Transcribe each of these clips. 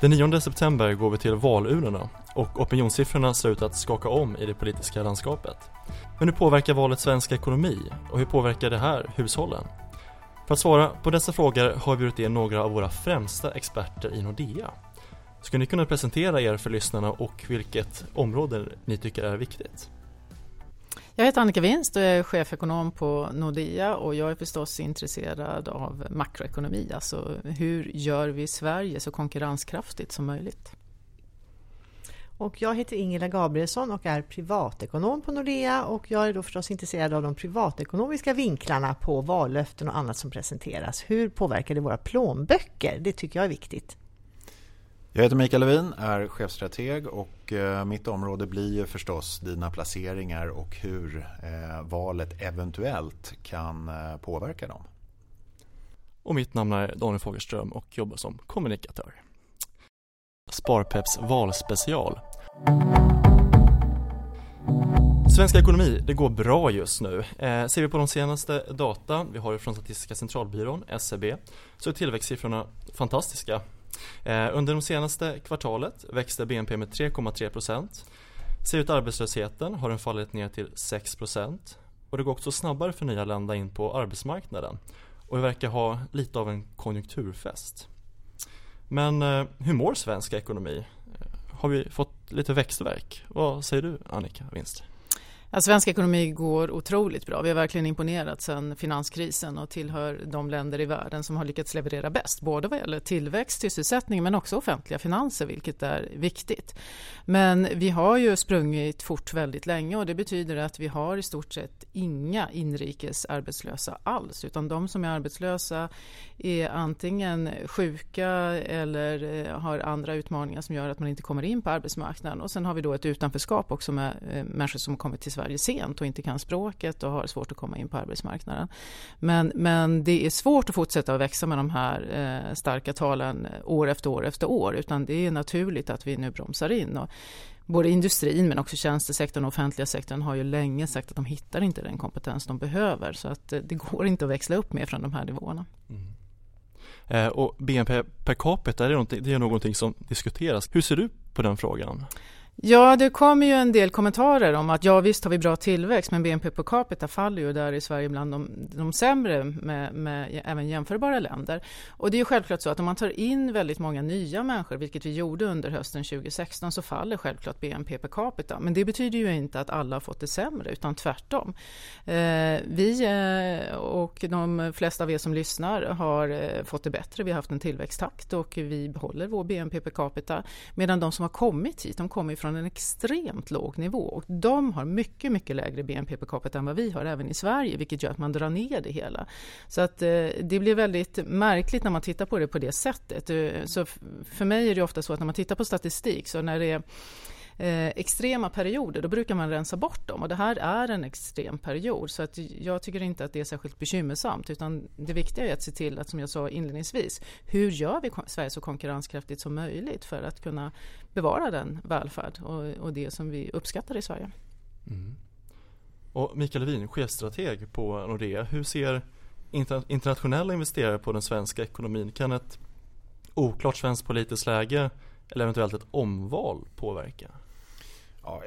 Den 9 september går vi till valurnorna och opinionssiffrorna ser ut att skaka om i det politiska landskapet. Men hur påverkar valet svensk ekonomi och hur påverkar det här hushållen? För att svara på dessa frågor har vi bjudit in några av våra främsta experter i Nordea. Skulle ni kunna presentera er för lyssnarna och vilket område ni tycker är viktigt? Jag heter Annika Winst och jag är chefekonom på Nordea och jag är förstås intresserad av makroekonomi, alltså hur gör vi Sverige så konkurrenskraftigt som möjligt? Och jag heter Ingela Gabrielsson och är privatekonom på Nordea och jag är då förstås intresserad av de privatekonomiska vinklarna på vallöften och annat som presenteras. Hur påverkar det våra plånböcker? Det tycker jag är viktigt. Jag heter Mikael Levin, är chefstrateg och eh, mitt område blir ju förstås dina placeringar och hur eh, valet eventuellt kan eh, påverka dem. Och mitt namn är Daniel Fogelström och jobbar som kommunikatör. Sparpeps valspecial. Svensk ekonomi, det går bra just nu. Eh, ser vi på de senaste data vi har från Statistiska centralbyrån, SCB, så är tillväxtsiffrorna fantastiska. Eh, under de senaste kvartalet växte BNP med 3,3 procent. Ser ut arbetslösheten har den fallit ner till 6 procent. och det går också snabbare för nyanlända in på arbetsmarknaden och vi verkar ha lite av en konjunkturfest. Men eh, hur mår svensk ekonomi? Eh, har vi fått lite växtverk? Vad säger du Annika Winst? Ja, svensk ekonomi går otroligt bra. Vi har verkligen imponerat sedan finanskrisen och tillhör de länder i världen som har lyckats leverera bäst. Både vad gäller tillväxt, sysselsättning men också offentliga finanser vilket är viktigt. Men vi har ju sprungit fort väldigt länge och det betyder att vi har i stort sett inga inrikes arbetslösa alls utan de som är arbetslösa är antingen sjuka eller eh, har andra utmaningar som gör att man inte kommer in på arbetsmarknaden och sen har vi då ett utanförskap också med eh, människor som kommit till Sverige sent och inte kan språket och har svårt att komma in på arbetsmarknaden. Men, men det är svårt att fortsätta att växa med de här eh, starka talen eh, år efter år efter år utan det är naturligt att vi nu bromsar in. Och både industrin men också tjänstesektorn och offentliga sektorn har ju länge sagt att de hittar inte den kompetens de behöver så att eh, det går inte att växla upp mer från de här nivåerna. Mm. Eh, och BNP per capita, är det, det är någonting som diskuteras. Hur ser du på den frågan? Ja, det kommer ju en del kommentarer om att ja visst har vi bra tillväxt men BNP per capita faller ju där i Sverige bland de, de sämre med, med även jämförbara länder. Och det är ju självklart så att om man tar in väldigt många nya människor, vilket vi gjorde under hösten 2016, så faller självklart BNP per capita. Men det betyder ju inte att alla har fått det sämre, utan tvärtom. Eh, vi eh, och de flesta av er som lyssnar har eh, fått det bättre. Vi har haft en tillväxttakt och vi behåller vår BNP per capita. Medan de som har kommit hit, de kommer från en extremt låg nivå och de har mycket, mycket lägre BNP per capita än vad vi har även i Sverige, vilket gör att man drar ner det hela. Så att eh, det blir väldigt märkligt när man tittar på det på det sättet. Eh, så för mig är det ofta så att när man tittar på statistik så när det är Eh, extrema perioder, då brukar man rensa bort dem och det här är en extrem period så att jag tycker inte att det är särskilt bekymmersamt utan det viktiga är att se till att som jag sa inledningsvis, hur gör vi Sverige så konkurrenskraftigt som möjligt för att kunna bevara den välfärd och, och det som vi uppskattar i Sverige. Mm. Och Mikael Levin, chefstrateg på Nordea, hur ser internationella investerare på den svenska ekonomin? Kan ett oklart svenskt politiskt läge eller eventuellt ett omval påverka? Ja,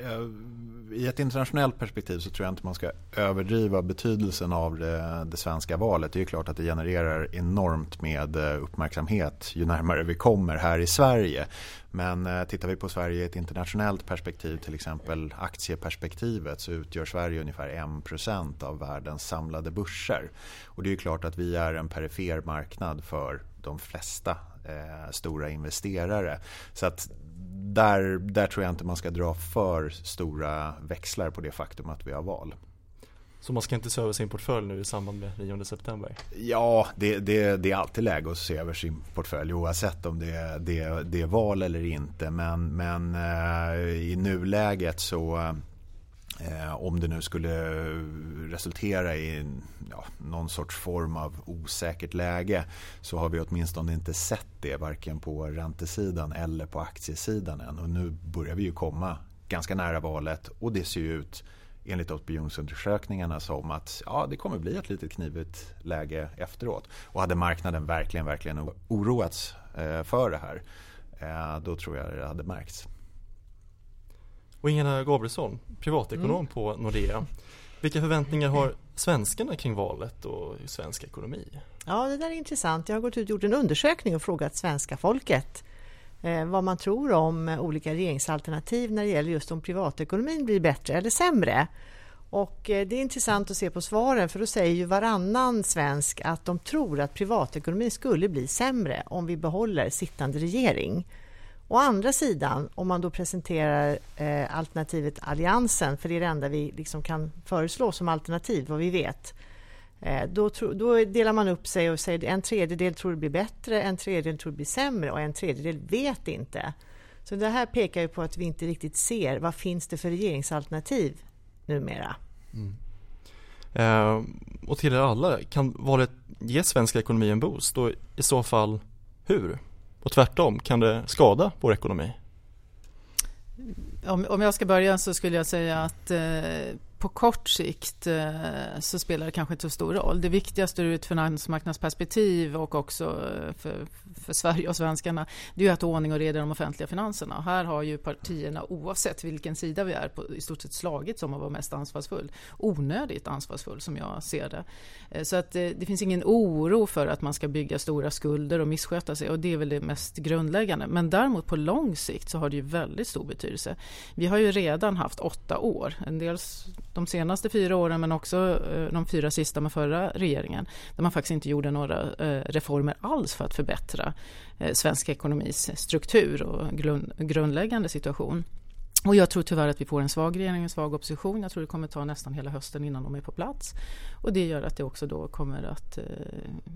I ett internationellt perspektiv så tror jag inte man ska överdriva betydelsen av det, det, svenska valet. Det är klart att det genererar enormt med eh, uppmärksamhet ju närmare vi kommer här i Sverige. Men eh, tittar vi på Sverige i ett internationellt perspektiv, till exempel aktieperspektivet, så utgör Sverige ungefär 1% av världens samlade börser. Och det är klart att vi är en perifer marknad för de flesta eh, stora investerare. Så att där, där tror jag inte man ska dra för stora växlar på det faktum att vi har val. Så man ska inte se över sin portfölj nu i samband med 9 september? Ja, det, det, det är alltid läge att se över sin portfölj oavsett om det, det, det är val eller inte. Men, men eh, i nuläget så Eh, om det nu skulle resultera i ja, någon sorts form av osäkert läge så har vi åtminstone inte sett det varken på räntesidan eller på aktiesidan än. Och nu börjar vi ju komma ganska nära valet och det ser ut enligt opinionsundersökningarna som att ja, det kommer bli ett litet knivigt läge efteråt. Och hade marknaden verkligen, verkligen oroats eh, för det här eh, då tror jag det hade märkts. Och Ingela Gabrielsson, privatekonom mm. på Nordea. Vilka förväntningar har svenskarna kring valet och svensk ekonomi? Ja, det där är intressant. Jag har gått ut och gjort en undersökning och frågat svenska folket eh, vad man tror om olika regeringsalternativ när det gäller just om privatekonomin blir bättre eller sämre. Och eh, det är intressant att se på svaren för då säger ju varannan svensk att de tror att privatekonomin skulle bli sämre om vi behåller sittande regering. Å andra sidan, om man då presenterar eh, alternativet Alliansen, för det är det enda vi liksom kan föreslå som alternativ, vad vi vet, eh, då, tro, då, delar man upp sig och säger en tredjedel tror det blir bättre, en tredjedel tror det blir sämre och en tredjedel vet inte. Så det här pekar ju på att vi inte riktigt ser vad finns det för regeringsalternativ numera. Mm. Eh, och till er alla, kan valet ge svensk ekonomi en boost och i så fall hur? Och tvärtom, kan det skada vår ekonomi? Om, om jag ska börja så skulle jag säga att eh, på kort sikt eh, så spelar det kanske inte så stor roll. Det viktigaste ur ett finansmarknadsperspektiv och också eh, för, för Sverige och svenskarna det är att ha ordning och reda i de offentliga finanserna. Här har ju partierna oavsett vilken sida vi är på i stort sett slagits om att vara mest ansvarsfull. Onödigt ansvarsfull som jag ser det. Eh, så att det finns ingen oro för att man ska bygga stora skulder och missköta sig och det är väl det mest grundläggande. Men däremot på lång sikt så har det ju väldigt stor betydelse. Vi har ju redan haft åtta år, en dels de senaste fyra åren men också eh, de fyra sista med förra regeringen där man faktiskt inte gjorde några eh, reformer alls för att förbättra eh, svensk ekonomis struktur och grundläggande situation. Och jag tror tyvärr att vi får en svag regering, en svag opposition. Jag tror det kommer ta nästan hela hösten innan de är på plats. Och det gör att det också då kommer att eh,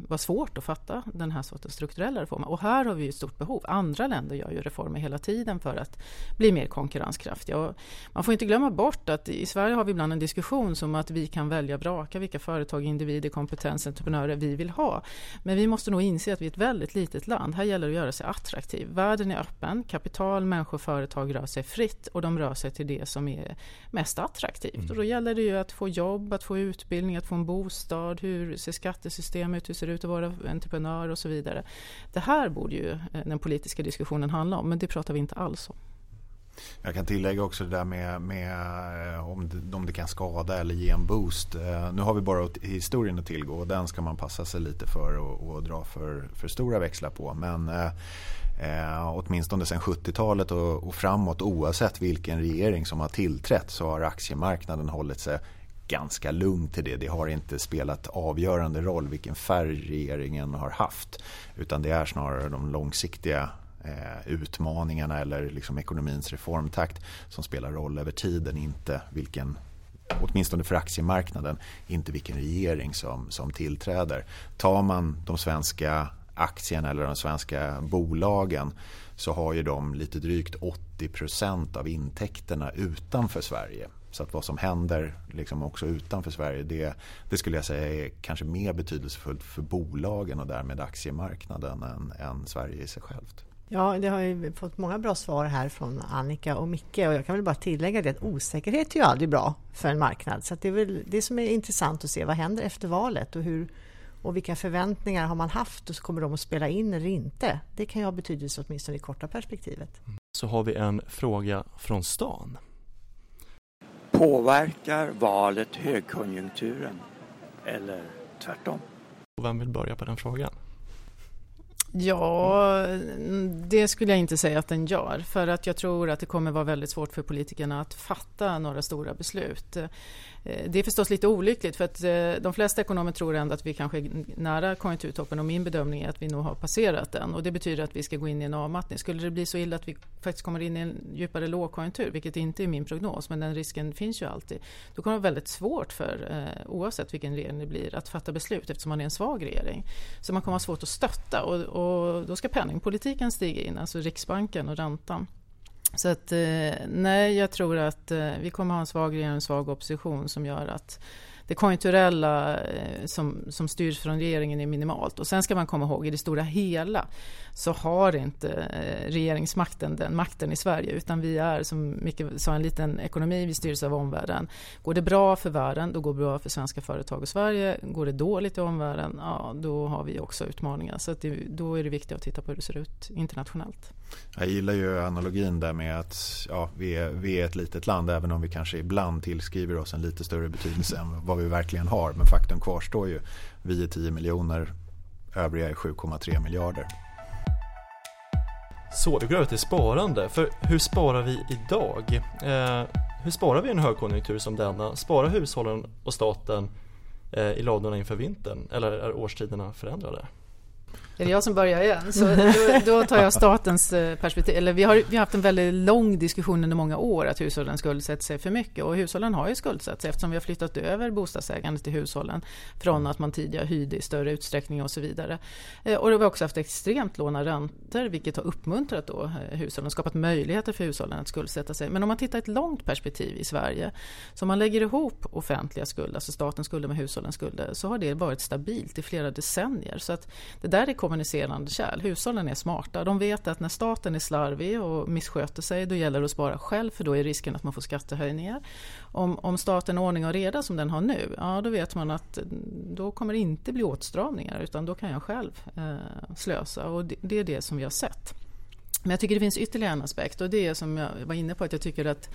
vara svårt att fatta den här sortens strukturella reformer. Och här har vi ett stort behov. Andra länder gör ju reformer hela tiden för att bli mer konkurrenskraftiga. Och man får inte glömma bort att i Sverige har vi ibland en diskussion som att vi kan välja braka vilka företag, individer, kompetens, entreprenörer vi vill ha. Men vi måste nog inse att vi är ett väldigt litet land. Här gäller det att göra sig attraktiv. Världen är öppen, kapital, människor, företag rör sig fritt och de rör sig till det som är mest attraktivt. Mm. Och då gäller det ju att få jobb, att få utbildning, att få en bostad, hur ser skattesystemet ut, hur ser det ut att vara entreprenör och så vidare. Det här borde ju eh, den politiska diskussionen handla om, men det pratar vi inte alls om. Jag kan tillägga också det där med, med eh, om, det, om det kan skada eller ge en boost. Eh, nu har vi bara historien att tillgå och den ska man passa sig lite för och, och dra för, för stora växlar på. Men Eh, åtminstone sedan 70-talet och, och framåt oavsett vilken regering som har tillträtt så har aktiemarknaden hållit sig ganska lugn till det. Det har inte spelat avgörande roll vilken färg regeringen har haft. Utan det är snarare de långsiktiga eh, utmaningarna eller liksom ekonomins reformtakt som spelar roll över tiden. Inte vilken, åtminstone för aktiemarknaden, inte vilken regering som, som tillträder. Tar man de svenska aktierna eller de svenska bolagen så har ju de lite drygt 80% av intäkterna utanför Sverige. Så att vad som händer liksom också utanför Sverige det, det, skulle jag säga är kanske mer betydelsefullt för bolagen och därmed aktiemarknaden än, än Sverige i sig självt. Ja, det har ju fått många bra svar här från Annika och Micke och jag kan väl bara tillägga det att osäkerhet är ju aldrig bra för en marknad. Så det är väl det som är intressant att se. Vad händer efter valet och hur, och vilka förväntningar har man haft och så kommer de att spela in eller inte? Det kan ju ha betydelse åtminstone i korta perspektivet. Så har vi en fråga från stan. Påverkar valet högkonjunkturen eller tvärtom? Vem vill börja på den frågan? Ja, det skulle jag inte säga att den gör. För att jag tror att det kommer vara väldigt svårt för politikerna att fatta några stora beslut. Eh, det är förstås lite olyckligt för att eh, de flesta ekonomer tror ändå att vi kanske är nära konjunkturtoppen och min bedömning är att vi nog har passerat den och det betyder att vi ska gå in i en avmattning. Skulle det bli så illa att vi faktiskt kommer in i en djupare lågkonjunktur, vilket inte är min prognos, men den risken finns ju alltid, då kommer det vara väldigt svårt för, eh, oavsett vilken regering det blir, att fatta beslut eftersom man är en svag regering. Så man kommer ha svårt att stötta och, och då ska penningpolitiken stiga in, alltså Riksbanken och räntan. Så att, eh, nej, jag tror att eh, vi kommer ha en svag regering och en svag opposition som gör att det konjunkturella eh, som, som styrs från regeringen är minimalt. Och sen ska man komma ihåg, i det stora hela så har inte eh, regeringsmakten den makten i Sverige utan vi är som Micke sa en liten ekonomi, vi styrs av omvärlden. Går det bra för världen, då går det bra för svenska företag och Sverige. Går det dåligt i omvärlden, ja då har vi också utmaningar. Så det, då är det viktigt att titta på hur det ser ut internationellt. Jag gillar ju analogin där med att ja, vi, är, vi är ett litet land även om vi kanske ibland tillskriver oss en lite större betydelse än vad vi verkligen har. Men faktum kvarstår ju. Vi är 10 miljoner, övriga är 7,3 miljarder. Så, vi går över till sparande. För hur sparar vi idag? Eh, hur sparar vi i en högkonjunktur som denna? Sparar hushållen och staten eh, i ladorna inför vintern? Eller är årstiderna förändrade? Är det jag som börjar igen? Så då, då tar jag statens eh, perspektiv. Eller vi har, vi har haft en väldigt lång diskussion under många år att hushållen skuldsätter sig för mycket. Och hushållen har ju skuldsatt sig eftersom vi har flyttat över bostadsägandet till hushållen från att man tidigare hyrde i större utsträckning och så vidare. Eh, och vi har också haft extremt låga räntor vilket har uppmuntrat då eh, hushållen och skapat möjligheter för hushållen att skuldsätta sig. Men om man tittar i ett långt perspektiv i Sverige, så om man lägger ihop offentliga skulder, alltså statens skulder med hushållens skulder, så har det varit stabilt i flera decennier. Så att det där är kommunicerande kärl. Hushållen är smarta. De vet att när staten är slarvig och missköter sig, då gäller det att spara själv, för då är risken att man får skattehöjningar. Om, om staten har ordning och reda som den har nu, ja då vet man att då kommer det inte bli åtstramningar, utan då kan jag själv eh, slösa. Och det, det är det som vi har sett. Men jag tycker det finns ytterligare en aspekt och det är som jag var inne på att jag tycker att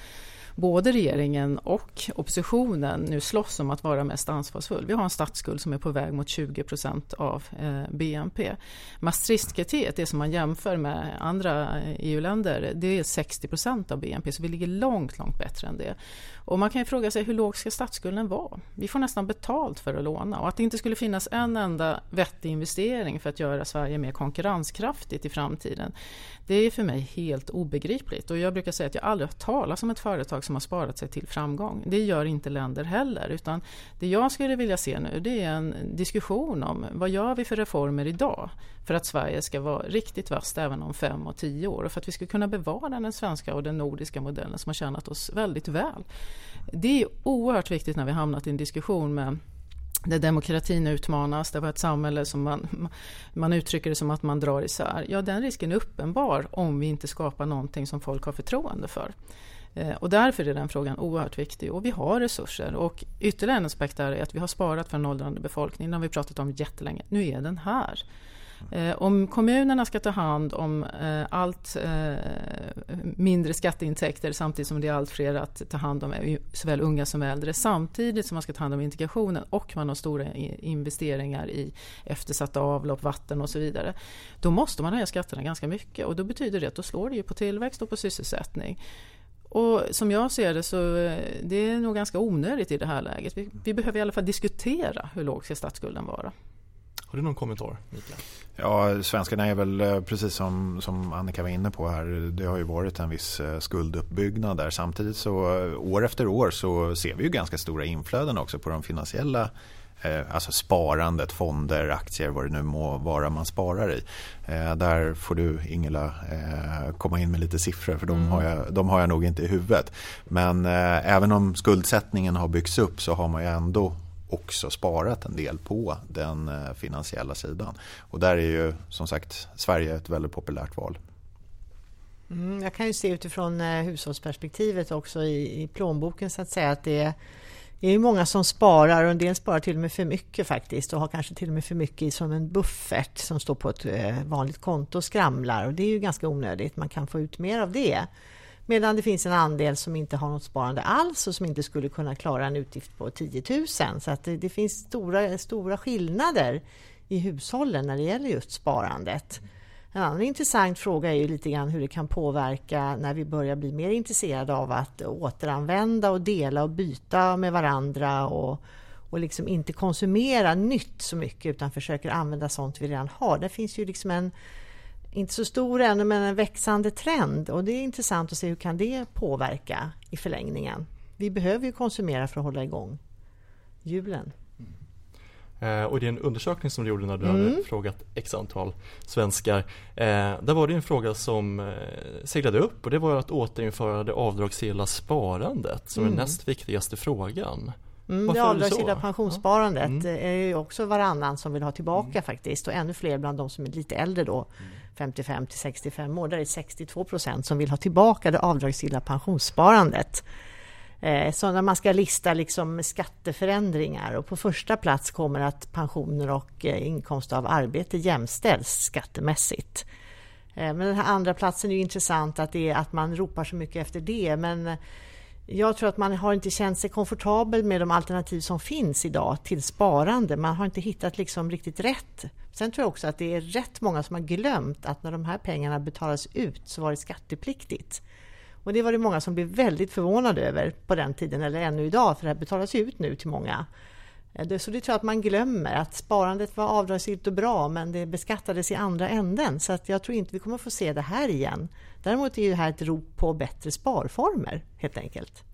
både regeringen och oppositionen nu slåss om att vara mest ansvarsfull. Vi har en statsskuld som är på väg mot 20 procent av eh, BNP. Maastrichtkriteriet, det som man jämför med andra eh, e EU-länder, det är 60 procent av BNP, så vi ligger långt, långt bättre än det. Och man kan ju fråga sig hur låg ska statsskulden vara? Vi får nästan betalt för att låna och att det inte skulle finnas en enda vettig investering för att göra Sverige mer konkurrenskraftigt i framtiden. Det är för mig helt obegripligt och jag brukar säga att jag aldrig har talat om ett företag som har sparat sig till framgång. Det gör inte länder heller utan det jag skulle vilja se nu det är en diskussion om vad gör vi för reformer idag för att Sverige ska vara riktigt vasst även om fem och tio år och för att vi ska kunna bevara den svenska och den nordiska modellen som har tjänat oss väldigt väl. Det är oerhört viktigt när vi hamnat i en diskussion med där demokratin utmanas, det var ett samhälle som man, man uttrycker det som att man drar isär. Ja, den risken är uppenbar om vi inte skapar någonting som folk har förtroende för. Eh, och därför är den frågan oerhört viktig och vi har resurser. Och ytterligare en aspekt är att vi har sparat för en åldrande befolkning, det har vi pratat om jättelänge. Nu är den här. Eh, om kommunerna ska ta hand om eh, allt mindre skatteintäkter samtidigt som det är allt fler att ta hand om såväl unga som äldre samtidigt som man ska ta hand om integrationen och man har stora investeringar i eftersatta avlopp, vatten och så vidare. Då måste man höja skatterna ganska mycket och då betyder det att då slår det ju på tillväxt och på sysselsättning. Och som jag ser det så eh, det är nog ganska onödigt i det här läget. Vi, vi behöver i alla fall diskutera hur låg ska statsskulden vara. Har du någon kommentar Mikael? Ja, svenskarna är väl eh, precis som, som Annika var inne på här. Det har ju varit en viss eh, skulduppbyggnad där. Samtidigt så eh, år efter år så ser vi ju ganska stora inflöden också på de finansiella Alltså sparandet, fonder, aktier, vad det nu må vara man sparar i. Där får du Ingela komma in med lite siffror för de, mm. har jag, de har jag nog inte i huvudet. Men även om skuldsättningen har byggts upp så har man ju ändå också sparat en del på den eh, finansiella sidan. Och där är ju som sagt Sverige ett väldigt populärt val. Mm, jag kan ju se utifrån eh, hushållsperspektivet också i, i plånboken så att säga att det är, det är många som sparar och en del sparar till och med för mycket faktiskt och har kanske till och med för mycket som en buffert som står på ett eh, vanligt konto och skramlar och det är ju ganska onödigt. Man kan få ut mer av det. Medan det finns en andel som inte har något sparande alls och som inte skulle kunna klara en utgift på 10 000. Så att det, det finns stora, stora skillnader i hushållen när det gäller just sparandet. En annan intressant fråga är ju lite grann hur det kan påverka när vi börjar bli mer intresserade av att återanvända och dela och byta med varandra och, och liksom inte konsumera nytt så mycket utan försöker använda sånt vi redan har. Det finns ju liksom en inte så stor ännu, men en växande trend. Och det är intressant att se hur kan det påverka i förlängningen. Vi behöver ju konsumera för att hålla igång julen. Eh, och det är en undersökning som du gjorde när du mm. hade frågat x antal svenskar. Eh, där var det en fråga som eh, seglade upp och det var att återinföra det avdragsgilla sparandet som mm. är den näst viktigaste frågan. Mm, Varför det avdragsgilla pensionssparandet Mm. är ju också varannan som vill ha tillbaka faktiskt och ännu fler bland de som är lite äldre då, 55 till 65 år. Där är det 62 procent som vill ha tillbaka det avdragsgilla pensionssparandet. Eh, Så när man ska lista liksom skatteförändringar och på första plats kommer att pensioner och eh, inkomst av arbete jämställs skattemässigt. Eh, Men den här andra platsen är intressant att, det är att man ropar så mycket efter det men jag tror att man har inte känt sig komfortabel med de alternativ som finns idag till sparande. Man har inte hittat liksom riktigt rätt. Sen tror jag också att det är rätt många som har glömt att när de här pengarna betalas ut så var det skattepliktigt. Och det var det många som blev väldigt förvånade över på den tiden, eller ännu idag, för det här betalas ut nu till många. Eh, det- Så det tror jag att man glömmer, att sparandet var avdragsgillt och bra, men det beskattades i andra änden. Så att jag tror inte vi kommer få se det här igen. Däremot är det här ett rop på bättre sparformer, helt enkelt.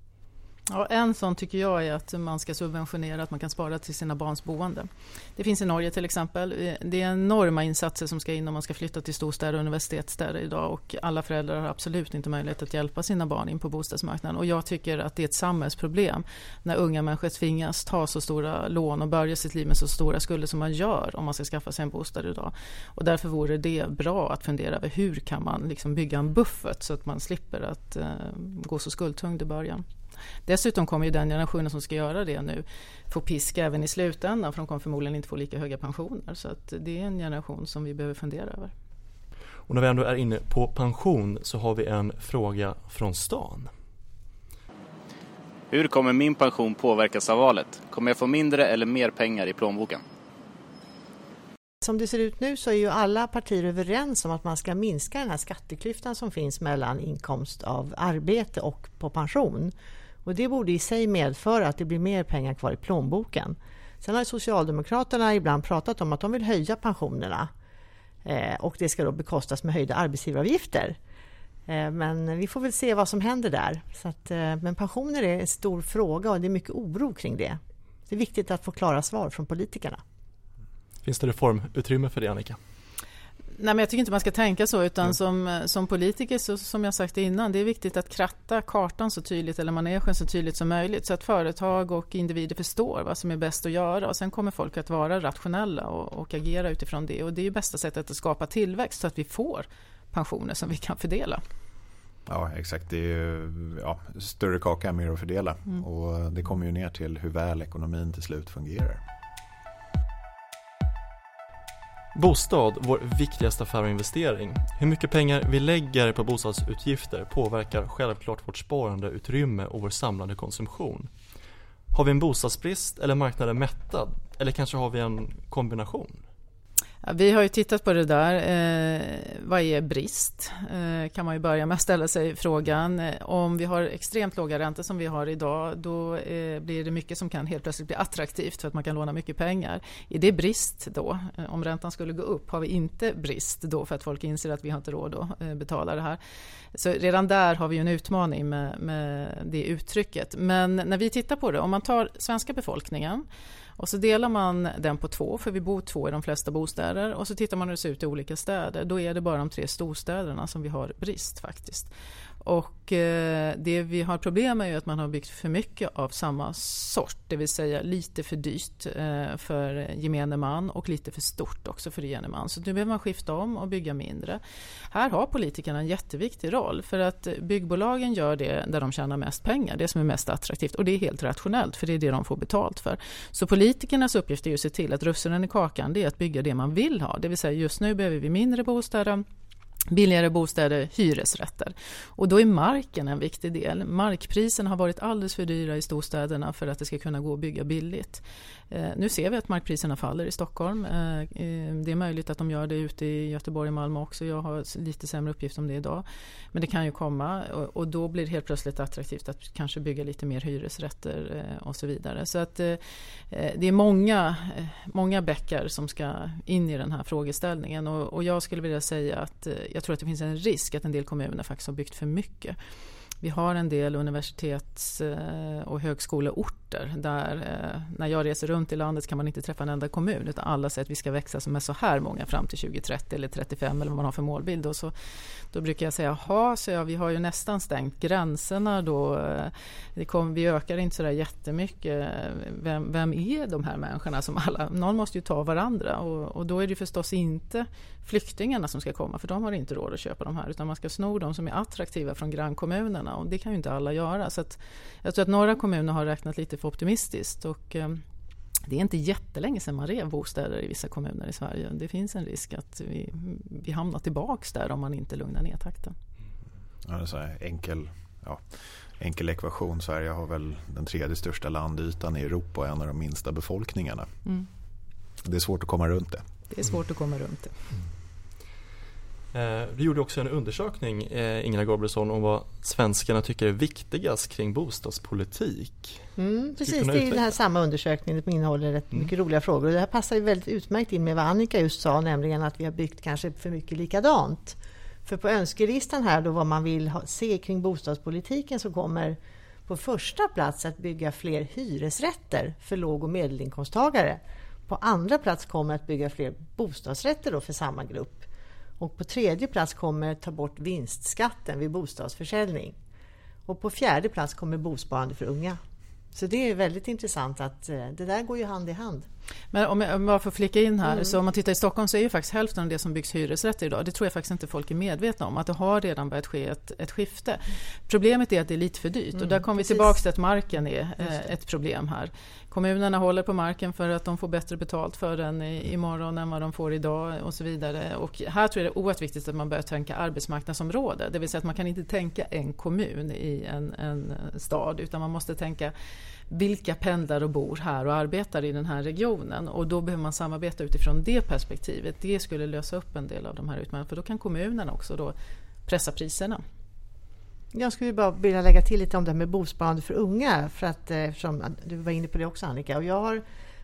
Ja, en sån tycker jag är att man ska subventionera att man kan spara till sina barns boende. Det finns i Norge till exempel. Eh, det är enorma insatser som ska in om man ska flytta till storstäder och universitetsstäder idag och alla föräldrar har absolut inte möjlighet att hjälpa sina barn in på bostadsmarknaden. Och jag tycker att det är ett samhällsproblem när unga människor tvingas ta så stora lån och börja sitt liv med så stora skulder som man gör om man ska skaffa sig en bostad idag. Och därför vore det bra att fundera över hur kan man liksom bygga en buffert så att man slipper att eh, gå så skuldtung i början. Dessutom kommer ju den generationen som ska göra det nu få pisk även i slutändan för de kommer förmodligen inte få lika höga pensioner. Så att det är en generation som vi behöver fundera över. Och när vi ändå är inne på pension så har vi en fråga från stan. Hur kommer min pension påverkas av valet? Kommer jag få mindre eller mer pengar i plånboken? Som det ser ut nu så är ju alla partier överens om att man ska minska den här skatteklyftan som finns mellan inkomst av arbete och på pension. Och det borde i sig medföra att det blir mer pengar kvar i plånboken. Sen har Socialdemokraterna ibland pratat om att de vill höja pensionerna eh, och det ska då bekostas med höjda arbetsgivaravgifter. Eh, Men vi får väl se vad som händer där. Så att, eh, men pensioner är en stor fråga och det är mycket oro kring det. Det är viktigt att få klara svar från politikerna. Finns det reformutrymme för det Annika? Nej, men jag tycker inte man ska tänka så, utan som, som politiker, så, som jag sagt innan, det är viktigt att kratta kartan så tydligt, eller manegen så tydligt som möjligt, så att företag och individer förstår vad som är bäst att göra. Och sen kommer folk att vara rationella och, och agera utifrån det. Och det är ju bästa sättet att skapa tillväxt, så att vi får pensioner som vi kan fördela. Ja, exakt. Det är ju ja, större kaka, mer att fördela. Och det kommer ju ner till hur väl ekonomin till slut fungerar. Bostad, vår viktigaste affär och investering. Hur mycket pengar vi lägger på bostadsutgifter påverkar självklart vårt sparandeutrymme och vår samlade konsumtion. Har vi en bostadsbrist eller är marknaden mättad? Eller kanske har vi en kombination? Ja, vi har ju tittat på det där. Eh, vad är brist? Eh, kan man ju börja med att ställa sig frågan. Eh, om vi har extremt låga räntor som vi har idag, då eh, blir det mycket som kan helt plötsligt bli attraktivt för att man kan låna mycket pengar. Är det brist då? Eh, om räntan skulle gå upp, har vi inte brist då för att folk inser att vi har inte råd att eh, betala det här? Så redan där har vi ju en utmaning med, med det uttrycket. Men när vi tittar på det, om man tar svenska befolkningen och så delar man den på två, för vi bor två i de flesta bostäder. Och så tittar man hur det ser ut i olika städer. Då är det bara de tre storstäderna som vi har brist faktiskt. Och eh, det vi har problem med är att man har byggt för mycket av samma sort. Det vill säga lite för dyrt eh, för gemene man och lite för stort också för gemene man. Så nu behöver man skifta om och bygga mindre. Här har politikerna en jätteviktig roll för att byggbolagen gör det där de tjänar mest pengar. Det som är mest attraktivt och det är helt rationellt för det är det de får betalt för. Så politikernas uppgift är att se till att russinen i kakan det är att bygga det man vill ha. Det vill säga just nu behöver vi mindre bostäder billigare bostäder, hyresrätter. Och då är marken en viktig del. Markpriserna har varit alldeles för dyra i storstäderna för att det ska kunna gå att bygga billigt. Eh, nu ser vi att markpriserna faller i Stockholm. Eh, eh, det är möjligt att de gör det ute i Göteborg och Malmö också. Jag har lite sämre uppgift om det idag. Men det kan ju komma och, då blir det helt plötsligt attraktivt att kanske bygga lite mer hyresrätter och så vidare. Så att det är många, många bäckar som ska in i den här frågeställningen och, jag skulle vilja säga att jag tror att det finns en risk att en del kommuner faktiskt har byggt för mycket vi har en del universitets eh, och högskoleorter där eh, när jag reser runt i landet kan man inte träffa en enda kommun utan alla säger att vi ska växa som är så här många fram till 2030 eller 35 eller vad man har för målbild. Och så, då brukar jag säga, jaha, så ja, vi har ju nästan stängt gränserna då. Eh, det kom, vi ökar inte så där jättemycket. Vem, vem är de här människorna som alla, någon måste ju ta varandra och, och då är det förstås inte flyktingarna som ska komma för de har inte råd att köpa de här utan man ska sno de som är attraktiva från grannkommunerna och det kan ju inte alla göra. Så att jag tror att några kommuner har räknat lite för optimistiskt och eh, det är inte jättelänge sedan man rev bostäder i vissa kommuner i Sverige. Det finns en risk att vi, vi hamnar tillbaks där om man inte lugnar ner takten. Ja, det är enkel, ja, enkel ekvation. Sverige har väl den tredje största landytan i Europa och en av de minsta befolkningarna. Mm. Det är svårt att komma runt det. Det är svårt att komma runt det. Mm. Eh, vi gjorde också en undersökning, eh, Ingela Gabrielsson, om vad svenskarna tycker är viktigast kring bostadspolitik. Mm, precis, det är den här samma undersökning som innehåller rätt mm. mycket roliga frågor. Och det här passar ju väldigt utmärkt in med vad Annika just sa, nämligen att vi har byggt kanske för mycket likadant. För på önskelistan här då vad man vill ha, se kring bostadspolitiken så kommer på första plats att bygga fler hyresrätter för låg och medelinkomsttagare. På andra plats kommer att bygga fler bostadsrätter då för samma grupp. Och på tredje plats kommer ta bort vinstskatten vid bostadsförsäljning. Och på fjärde plats kommer bosparande för unga. Så det är väldigt intressant att eh, det där går ju hand i hand. Men om jag, bara får flika in här, mm. så om man tittar i Stockholm så är ju faktiskt hälften av det som byggs hyresrätter idag, det tror jag faktiskt inte folk är medvetna om, att det har redan börjat ske ett, ett skifte. Problemet är att det är lite för dyrt mm, och där kommer vi tillbaka till att marken är eh, ett problem här. Kommunerna håller på marken för att de får bättre betalt för den imorgon än vad de får idag och så vidare. Och här tror jag det är oerhört viktigt att man börjar tänka arbetsmarknadsområde, det vill säga att man kan inte tänka en kommun i en, en stad utan man måste tänka vilka pendlar och bor här och arbetar i den här regionen och då behöver man samarbeta utifrån det perspektivet. Det skulle lösa upp en del av de här utmaningarna för då kan kommunerna också då pressa priserna. Jag skulle bara vilja lägga till lite om det här med bosparande för unga för att eh, eftersom du var inne på det också Annika och jag har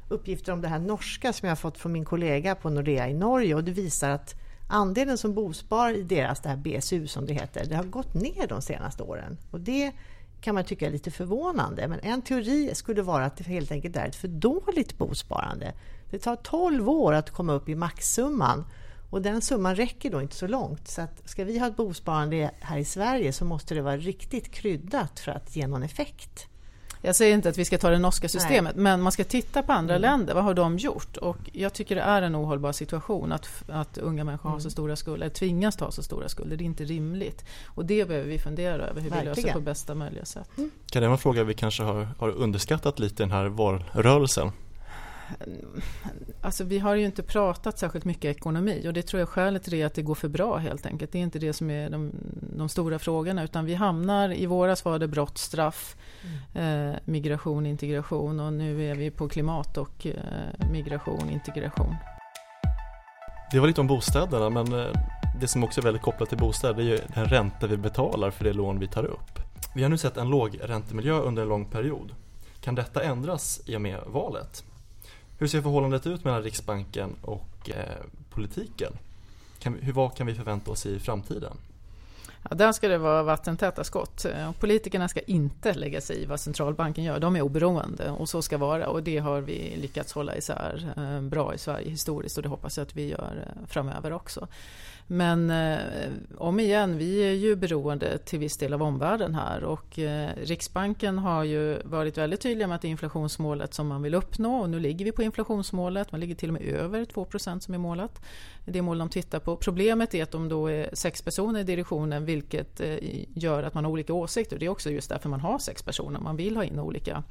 uppgifter om det här norska som jag har fått från min kollega på Nordea i Norge och det visar att andelen som bosparar i deras det här BSU som det heter, det har gått ner de senaste åren. Och det kan man tycka är lite förvånande. Men en teori skulle vara att det helt enkelt är ett för dåligt bosparande. Det tar 12 år att komma upp i maxsumman och den summan räcker då inte så långt. Så att ska vi ha ett bosparande här i Sverige så måste det vara riktigt kryddat för att ge någon effekt. Jag säger inte att vi ska ta det norska systemet, Nej. men man ska titta på andra mm. länder. Vad har de gjort? Och jag tycker det är en ohållbar situation att, att unga människor mm. har så mm. stora skulder, eller tvingas ta så stora skulder. Det är inte rimligt. Och det behöver vi fundera över hur Verkligen. vi löser på bästa möjliga sätt. Mm. Kan det vara en fråga vi kanske har, har underskattat lite i den här valrörelsen? Alltså vi har ju inte pratat särskilt mycket ekonomi och det tror jag skälet till det är att det går för bra helt enkelt. Det är inte det som är de, de stora frågorna utan vi hamnar, i våras var det brott, straff, mm. eh, migration, integration och nu är vi på klimat och eh, migration, integration. Det var lite om bostäderna men eh, det som också är väldigt kopplat till bostäder är ju den ränta vi betalar för det lån vi tar upp. Vi har nu sett en låg räntemiljö under en lång period. Kan detta ändras i och med valet? Hur ser förhållandet ut mellan Riksbanken och eh, politiken? Kan vi, hur, vad kan vi förvänta oss i framtiden? Ja, där ska det vara vattentäta skott. Politikerna ska inte lägga sig i vad centralbanken gör. De är oberoende och så ska vara och det har vi lyckats hålla isär eh, bra i Sverige historiskt och det hoppas jag att vi gör eh, framöver också. Men eh, om igen, vi är ju beroende till viss del av omvärlden här och eh, Riksbanken har ju varit väldigt tydliga med att det är inflationsmålet som man vill uppnå och nu ligger vi på inflationsmålet, man ligger till och med över 2% som är målet. Det mål de tittar på. Problemet är att de då är sex personer i direktionen vilket eh, gör att man har olika åsikter. Det är också just därför man har sex personer, man vill ha in olika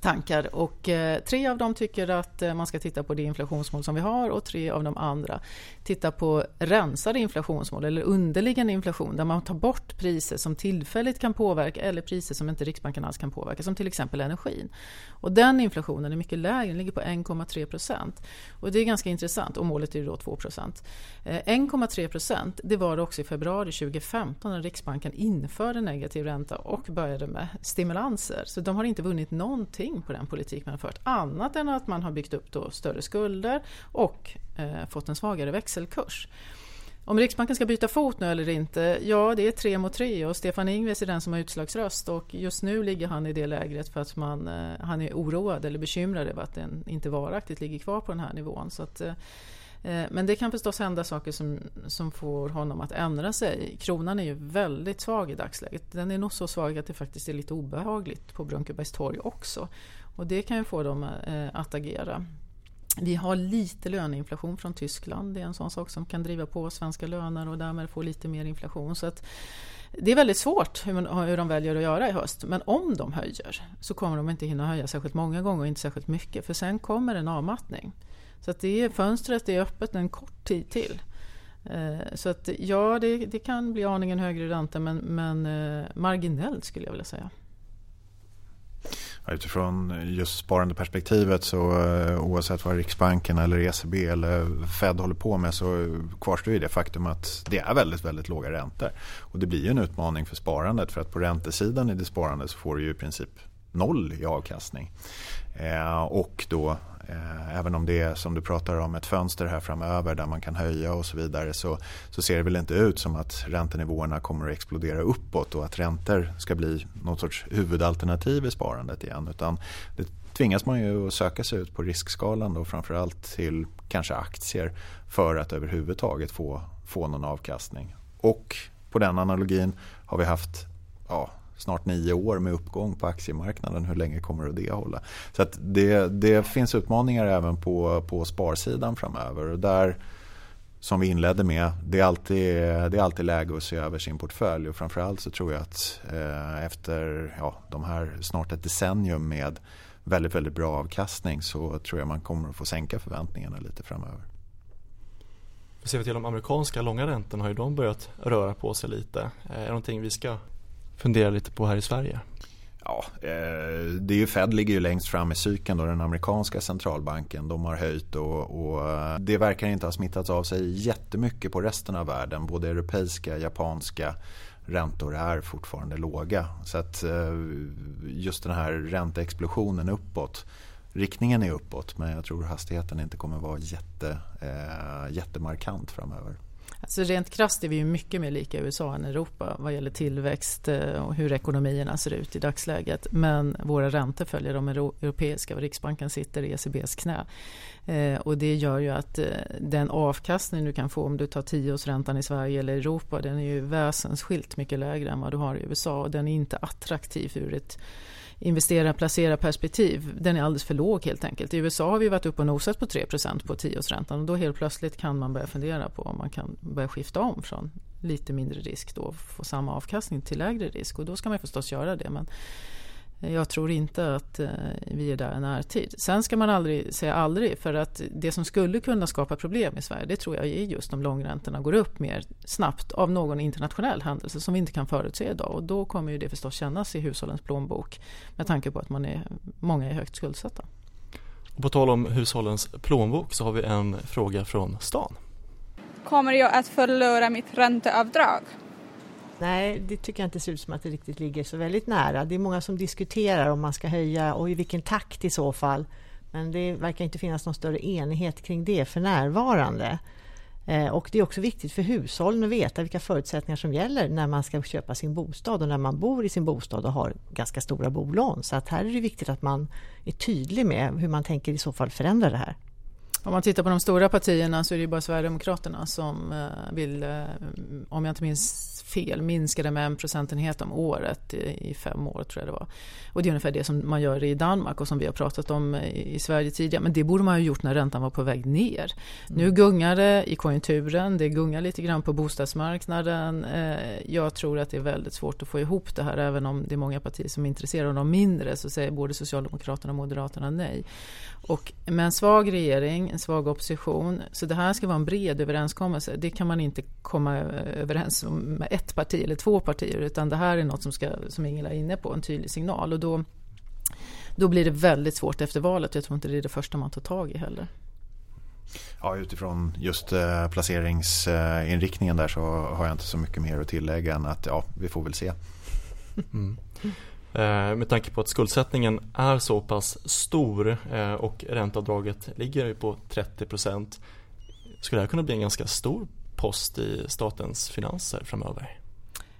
tankar och eh, tre av dem tycker att eh, man ska titta på det inflationsmål som vi har och tre av de andra tittar på rensade inflationsmål eller underliggande inflation där man tar bort priser som tillfälligt kan påverka eller priser som inte Riksbanken alls kan påverka som till exempel energin. Och den inflationen är mycket lägre, den ligger på 1,3 procent och det är ganska intressant och målet är då 2 procent. Eh, 1,3 procent det var det också i februari 2015 när Riksbanken införde negativ ränta och började med stimulanser så de har inte vunnit någonting någonting på den politik man har fört annat än att man har byggt upp då större skulder och eh, fått en svagare växelkurs. Om Riksbanken ska byta fot nu eller inte? Ja, det är tre mot tre och Stefan Ingves är den som har utslagsröst och just nu ligger han i det lägret för att man, eh, han är oroad eller bekymrad över att den inte varaktigt ligger kvar på den här nivån. Så att, eh, Eh, men det kan förstås hända saker som, som får honom att ändra sig. Kronan är ju väldigt svag i dagsläget. Den är nog så svag att det faktiskt är lite obehagligt på Brunkebergstorg också. Och det kan ju få dem eh, att agera. Vi har lite löneinflation från Tyskland. Det är en sån sak som kan driva på svenska löner och därmed få lite mer inflation. Så att det är väldigt svårt hur, man, hur de väljer att göra i höst. Men om de höjer så kommer de inte hinna höja särskilt många gånger och inte särskilt mycket. För sen kommer en avmattning. Så att det är, fönstret är öppet en kort tid till. Eh, så att ja, det, det kan bli aningen högre ränta men, men eh, marginellt skulle jag vilja säga. Utifrån just sparandeperspektivet så eh, oavsett vad Riksbanken eller ECB eller Fed håller på med så kvarstår ju det faktum att det är väldigt, väldigt låga räntor. Och det blir ju en utmaning för sparandet för att på räntesidan i det sparandet så får du ju i princip noll i avkastning. Eh, och då Eh, även om det är som du pratar om ett fönster här framöver där man kan höja och så vidare så, så ser det väl inte ut som att räntenivåerna kommer att explodera uppåt och att räntor ska bli något sorts huvudalternativ i sparandet igen. Utan det tvingas man ju att söka sig ut på riskskalan då framförallt till kanske aktier för att överhuvudtaget få, få någon avkastning. Och på den analogin har vi haft ja, snart nio år med uppgång på aktiemarknaden. Hur länge kommer det hålla? Så att det, det finns utmaningar även på, på sparsidan framöver. Och där, som vi inledde med, det är, alltid, det är alltid läge att se över sin portfölj. Och framförallt så tror jag att eh, efter ja, de här snart ett decennium med väldigt, väldigt bra avkastning så tror jag man kommer att få sänka förväntningarna lite framöver. Ser vi till de amerikanska långa räntorna har ju de börjat röra på sig lite. Eh, är det någonting vi ska fundera lite på här i Sverige? Ja, eh, det är ju Fed ligger ju längst fram i cykeln då, den amerikanska centralbanken. De har höjt och, och, eh, det verkar inte ha smittat av sig jättemycket på resten av världen. Både europeiska, japanska räntor är fortfarande låga. Så att eh, just den här ränteexplosionen uppåt Riktningen är uppåt men jag tror hastigheten inte kommer vara jätte, jättemarkant framöver. Alltså rent krasst är vi ju mycket mer lika USA än Europa vad gäller tillväxt eh, och hur ekonomierna ser ut i dagsläget. Men våra räntor följer de europeiska och Riksbanken sitter i ECBs knä. Eh, och det gör ju att eh, den avkastning du kan få om du tar tioårsräntan i Sverige eller Europa den är ju väsensskilt mycket lägre än vad du har i USA och den är inte attraktiv ur ett investera, placera perspektiv, den är alldeles för låg helt enkelt. I USA har vi varit uppe och nosat på 3% på tioårsräntan och då helt plötsligt kan man börja fundera på om man kan börja skifta om från lite mindre risk då få samma avkastning till lägre risk och då ska man förstås göra det. Men jag tror inte att eh, vi är där i närtid. Sen ska man aldrig säga aldrig för att det som skulle kunna skapa problem i Sverige det tror jag är just om långräntorna går upp mer snabbt av någon internationell händelse som vi inte kan förutse idag och då kommer ju det förstås kännas i hushållens plånbok med tanke på att man är, många är högt skuldsatta. Och på tal om hushållens plånbok så har vi en fråga från stan. Kommer jag att förlora mitt ränteavdrag? Nej, det tycker jag inte ser ut som att det riktigt ligger så väldigt nära. Det är många som diskuterar om man ska höja och i vilken takt i så fall. Men det verkar inte finnas någon större enighet kring det för närvarande. Eh, och det är också viktigt för hushållen att veta vilka förutsättningar som gäller när man ska köpa sin bostad och när man bor i sin bostad och har ganska stora bolån. Så att här är det viktigt att man är tydlig med hur man tänker i så fall förändra det här. Om man tittar på de stora partierna så är det bara Sverigedemokraterna som eh, vill, eh, om jag inte minns fel, minska det med en procentenhet om året i, fem år tror jag det var. Och det är ungefär det som man gör i Danmark och som vi har pratat om i, Sverige tidigare. Men det borde man ju gjort när räntan var på väg ner. Mm. Nu gungar det i konjunkturen, det gungar lite grann på bostadsmarknaden. Eh, jag tror att det är väldigt svårt att få ihop det här även om det är många partier som är intresserade av de mindre så säger både Socialdemokraterna och Moderaterna nej. Och med en svag regering, en svag opposition, så det här ska vara en bred överenskommelse. Det kan man inte komma överens om med ett parti eller två partier, utan det här är något som, ska, som Ingela är inne på, en tydlig signal. Och då, då blir det väldigt svårt efter valet. Jag tror inte det är det första man tar tag i heller. Ja, utifrån just eh, placeringsinriktningen där så har jag inte så mycket mer att tillägga än att ja, vi får väl se. Mm. Eh, med tanke på att skuldsättningen är så pass stor eh, och ränteavdraget ligger på 30 % skulle det här kunna bli en ganska stor post i statens finanser framöver?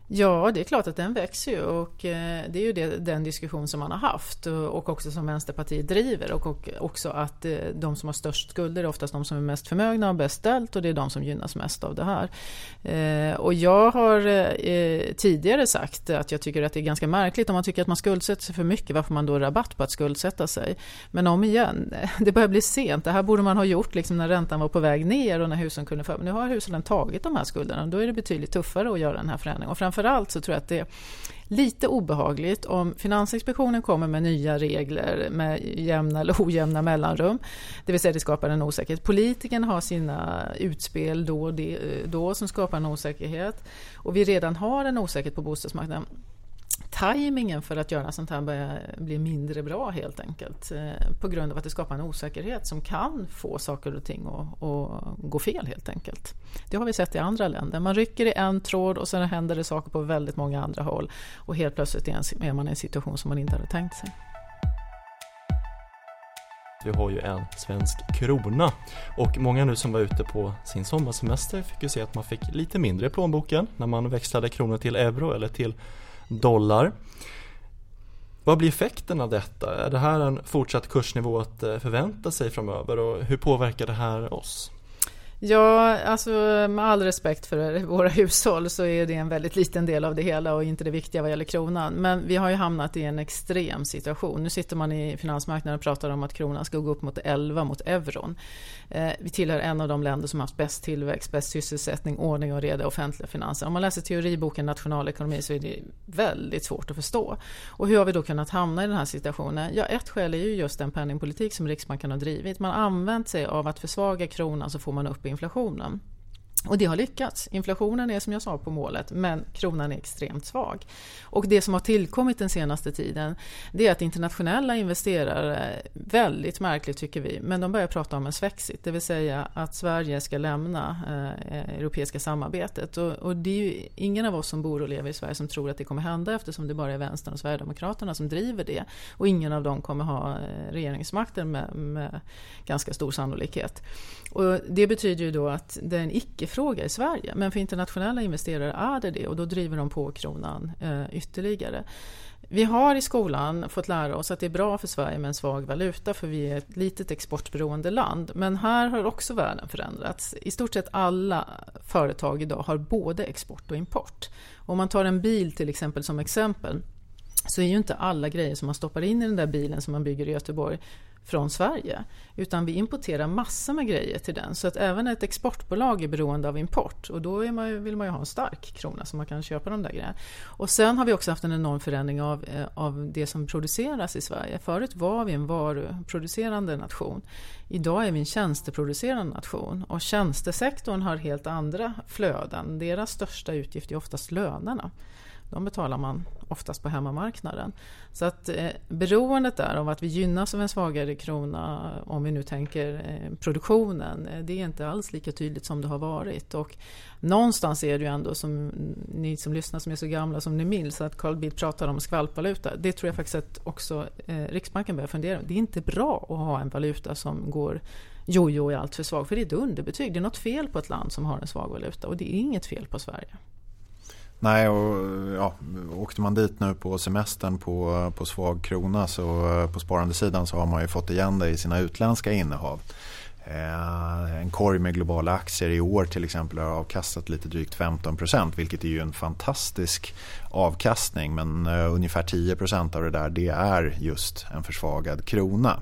Ja, det är klart att den växer ju och eh, det är ju det, den diskussion som man har haft och också som Vänsterpartiet driver och också att eh, de som har störst skulder är oftast de som är mest förmögna och bäst ställt och det är de som gynnas mest av det här. Eh, och jag har tidigare sagt att jag tycker att det är ganska märkligt om man tycker att man skuldsätter sig för mycket, varför man då rabatt på att skuldsätta sig. Men om igen, det börjar bli sent. Det här borde man ha gjort liksom när räntan var på väg ner och när husen kunde för. Men nu har hushållen tagit de här skulderna. Då är det betydligt tuffare att göra den här förändringen. Och framförallt så tror jag att det är lite obehagligt om Finansinspektionen kommer med nya regler med jämna eller ojämna mellanrum. Det vill säga det skapar en osäkerhet. Politikerna har sina utspel då och då som skapar en osäkerhet. Och vi redan har en osäkerhet på bostadsmarknaden tajmingen för att göra sånt här börjar bli mindre bra helt enkelt. Eh, på grund av att det skapar en osäkerhet som kan få saker och ting att, att gå fel helt enkelt. Det har vi sett i andra länder. Man rycker i en tråd och sen händer det saker på väldigt många andra håll och helt plötsligt är man i en situation som man inte hade tänkt sig. Vi har ju en svensk krona och många nu som var ute på sin sommarsemester fick ju se att man fick lite mindre i plånboken när man växlade kronor till euro eller till dollar. Vad blir effekten av detta? Är det här en fortsatt kursnivå att eh, förvänta sig framöver och hur påverkar det här oss? Ja, alltså med all respekt för våra hushåll så är det en väldigt liten del av det hela och inte det viktiga vad gäller kronan. Men vi har ju hamnat i en extrem situation. Nu sitter man i finansmarknaden och pratar om att kronan ska gå upp mot 11 mot euron. Eh, vi tillhör en av de länder som har haft bäst tillväxt, bäst sysselsättning, ordning och reda i offentliga finanser. Om man läser teoriboken nationalekonomi så är det väldigt svårt att förstå. Och hur har vi då kunnat hamna i den här situationen? Ja, ett skäl är ju just den penningpolitik som Riksbanken har drivit. Man har använt sig av att försvaga kronan så får man upp inflationen. Och det har lyckats. Inflationen är som jag sa på målet men kronan är extremt svag. Och det som har tillkommit den senaste tiden det är att internationella investerare, väldigt märkligt tycker vi, men de börjar prata om en svexit, det vill säga att Sverige ska lämna eh, europeiska samarbetet. Och, och, det är ju ingen av oss som bor och lever i Sverige som tror att det kommer hända eftersom det bara är Vänstern och Sverigedemokraterna som driver det. Och ingen av dem kommer ha eh, regeringsmakten med, med ganska stor sannolikhet. Och det betyder ju då att det är en icke-fråga i Sverige. Men för internationella investerare är det det och då driver de på kronan eh, ytterligare. Vi har i skolan fått lära oss att det är bra för Sverige med en svag valuta för vi är ett litet exportberoende land. Men här har också världen förändrats. I stort sett alla företag idag har både export och import. Om man tar en bil till exempel som exempel så är ju inte alla grejer som man stoppar in i den där bilen som man bygger i Göteborg från Sverige. Utan vi importerar massor med grejer till den. Så att även ett exportbolag är beroende av import. Och då man, vill man ju ha en stark krona så man kan köpa de där grejerna. Och sen har vi också haft en enorm förändring av, eh, av det som produceras i Sverige. Förut var vi en varuproducerande nation. Idag är vi en tjänsteproducerande nation. Och tjänstesektorn har helt andra flöden. Deras största utgift är oftast lönerna de betalar man oftast på hemmamarknaden. Så att eh, beroendet där av att vi gynnas av en svagare krona, om vi nu tänker eh, produktionen, eh, det är inte alls lika tydligt som det har varit. Och någonstans är det ju ändå, som ni som lyssnar som är så gamla som ni minns, att Carl Bildt pratar om skvalpvaluta. Det tror jag faktiskt att också eh, Riksbanken börjar fundera Det är inte bra att ha en valuta som går jojo är allt för svag, för det är ett underbetyg. Det är något fel på ett land som har en svag valuta och det är inget fel på Sverige. Nej, och ja, åkte man dit nu på semestern på, på svag krona så på sparandesidan så har man ju fått igen det i sina utländska innehav. Eh, en korg med globala aktier i år till exempel har avkastat lite drygt 15% vilket är ju en fantastisk avkastning men eh, ungefär 10% av det där det är just en försvagad krona.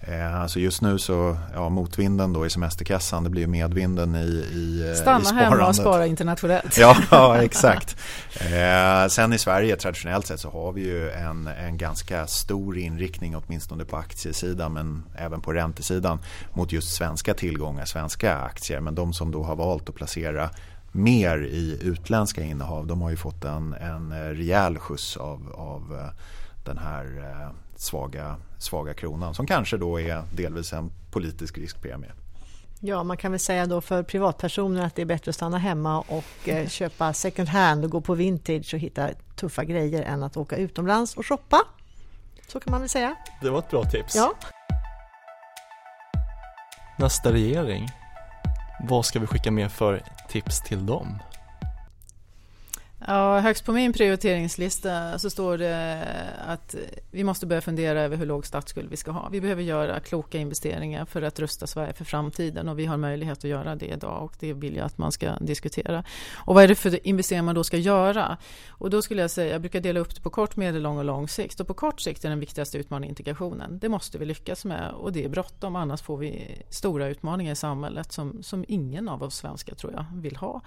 Eh, alltså just nu så, ja motvinden då i semesterkassan, det blir medvinden i, i eh, Stanna i hemma och spara internationellt. ja, ja, exakt. Eh, sen i Sverige traditionellt sett så har vi ju en, en ganska stor inriktning åtminstone på aktiesidan men även på räntesidan mot just svenska tillgångar, svenska aktier. Men de som då har valt att placera mer i utländska innehav de har ju fått en, en rejäl skjuts av, av eh, den här svaga, svaga kronan som kanske då är delvis en politisk riskpremie. Ja, man kan väl säga då för privatpersoner att det är bättre att stanna hemma och eh, köpa second hand och gå på vintage och hitta tuffa grejer än att åka utomlands och shoppa. Så kan man väl säga. Det var ett bra tips. Ja. Nästa regering, Vad ska vi skicka med för tips till dem? Ja, högst på min prioriteringslista så står det att vi måste börja fundera över hur låg statsskuld vi ska ha. Vi behöver göra kloka investeringar för att rusta Sverige för framtiden och vi har möjlighet att göra det idag och det vill jag att man ska diskutera. Och vad är det för investeringar man då ska göra? Och då skulle jag säga, jag brukar dela upp det på kort, medellång och lång sikt. Och på kort sikt är den viktigaste utmaningen integrationen. Det måste vi lyckas med och det är bråttom annars får vi stora utmaningar i samhället som, som ingen av oss svenskar tror jag vill ha.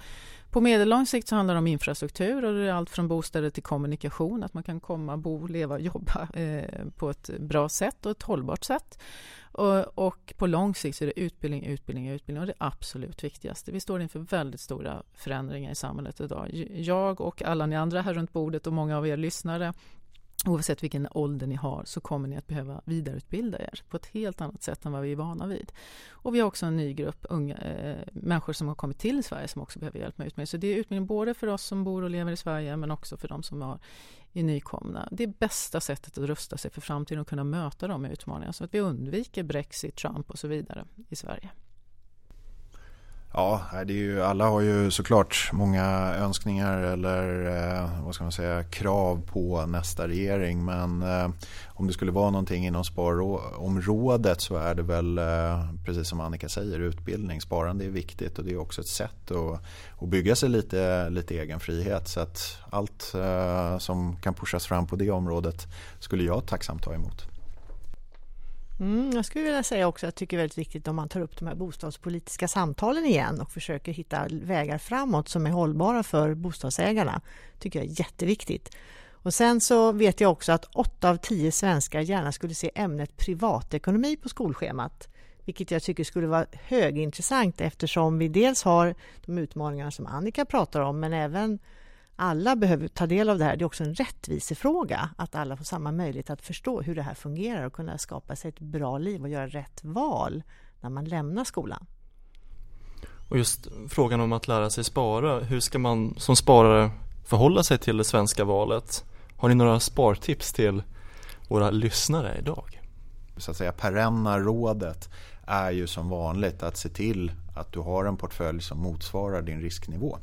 På medellång sikt så handlar det om infrastruktur och det är allt från bostäder till kommunikation, att man kan komma, bo, leva och jobba eh, på ett bra sätt och ett hållbart sätt. Och, och, på lång sikt så är det utbildning, utbildning, utbildning och det absolut viktigaste. Vi står inför väldigt stora förändringar i samhället idag. Jag och alla ni andra här runt bordet och många av er lyssnare Oavsett vilken ålder ni har så kommer ni att behöva vidareutbilda er på ett helt annat sätt än vad vi är vana vid. Och vi har också en ny grupp unga eh, människor som har kommit till Sverige som också behöver hjälp med utbildning. Så det är utbildning både för oss som bor och lever i Sverige men också för de som har, är nykomna. Det är bästa sättet att rusta sig för framtiden och kunna möta de utmaningarna så att vi undviker Brexit, Trump och så vidare i Sverige. Ja, det är ju, alla har ju såklart många önskningar eller eh, vad ska man säga, krav på nästa regering. Men eh, om det skulle vara någonting inom sparområdet så är det väl eh, precis som Annika säger utbildning. Sparande är viktigt och det är också ett sätt att, att bygga sig lite, lite egen frihet. Så att allt eh, som kan pushas fram på det området skulle jag tacksamt ta emot. Mm, jag skulle vilja säga också att jag tycker det är väldigt viktigt om man tar upp de här bostadspolitiska samtalen igen och försöker hitta vägar framåt som är hållbara för bostadsägarna. tycker jag är jätteviktigt. Och sen så vet jag också att åtta av tio svenskar gärna skulle se ämnet privatekonomi på skolschemat. Vilket jag tycker skulle vara högintressant eftersom vi dels har de utmaningar som Annika pratar om men även alla behöver ta del av det här. Det är också en rättvisefråga att alla får samma möjlighet att förstå hur det här fungerar och kunna skapa sig ett bra liv och göra rätt val när man lämnar skolan. Och just frågan om att lära sig spara, hur ska man som sparare förhålla sig till det svenska valet? Har ni några spartips till våra lyssnare idag? Så att säga perenna rådet är ju som vanligt att se till att du har en portfölj som motsvarar din risknivå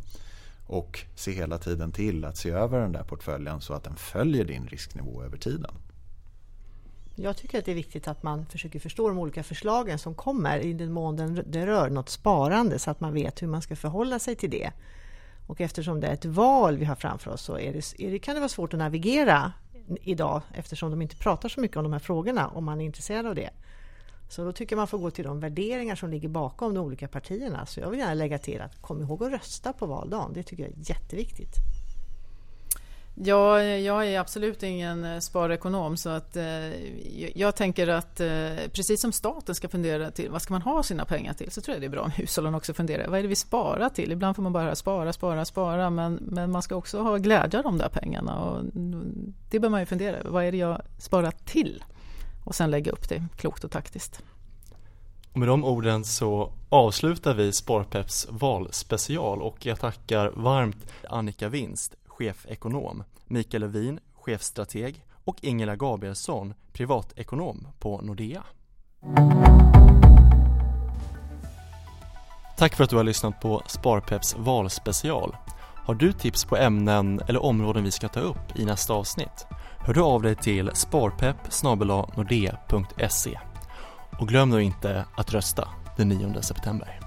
och se hela tiden till att se över den där portföljen så att den följer din risknivå över tiden. Jag tycker att det är viktigt att man försöker förstå de olika förslagen som kommer i den mån det rör något sparande så att man vet hur man ska förhålla sig till det. Och eftersom det är ett val vi har framför oss så är det, är det, kan det vara svårt att navigera idag eftersom de inte pratar så mycket om de här frågorna om man är intresserad av det. Så då tycker jag man får gå till de värderingar som ligger bakom de olika partierna. Så jag vill gärna lägga till att kom ihåg att rösta på valdagen. Det tycker jag är jätteviktigt. Ja, jag är absolut ingen eh, sparekonom så att eh, jag tänker att eh, precis som staten ska fundera till vad ska man ha sina pengar till så tror jag det är bra om hushållen också funderar. Vad är det vi sparar till? Ibland får man bara spara, spara, spara men, men man ska också ha glädje av de där pengarna och mm, det bör man ju fundera över. Vad är det jag sparar till? Och sen lägga upp det klokt och taktiskt. Och med de orden så avslutar vi Sparpeps valspecial och jag tackar varmt Annika Winst, chefekonom, Mikael Levin, chefstrateg och Ingela Gabrielsson, privatekonom på Nordea. Tack för att du har lyssnat på Sparpeps valspecial. Har du tips på ämnen eller områden vi ska ta upp i nästa avsnitt? Hör du av dig till sparpepp nordea.se och glöm nu inte att rösta den 9 september.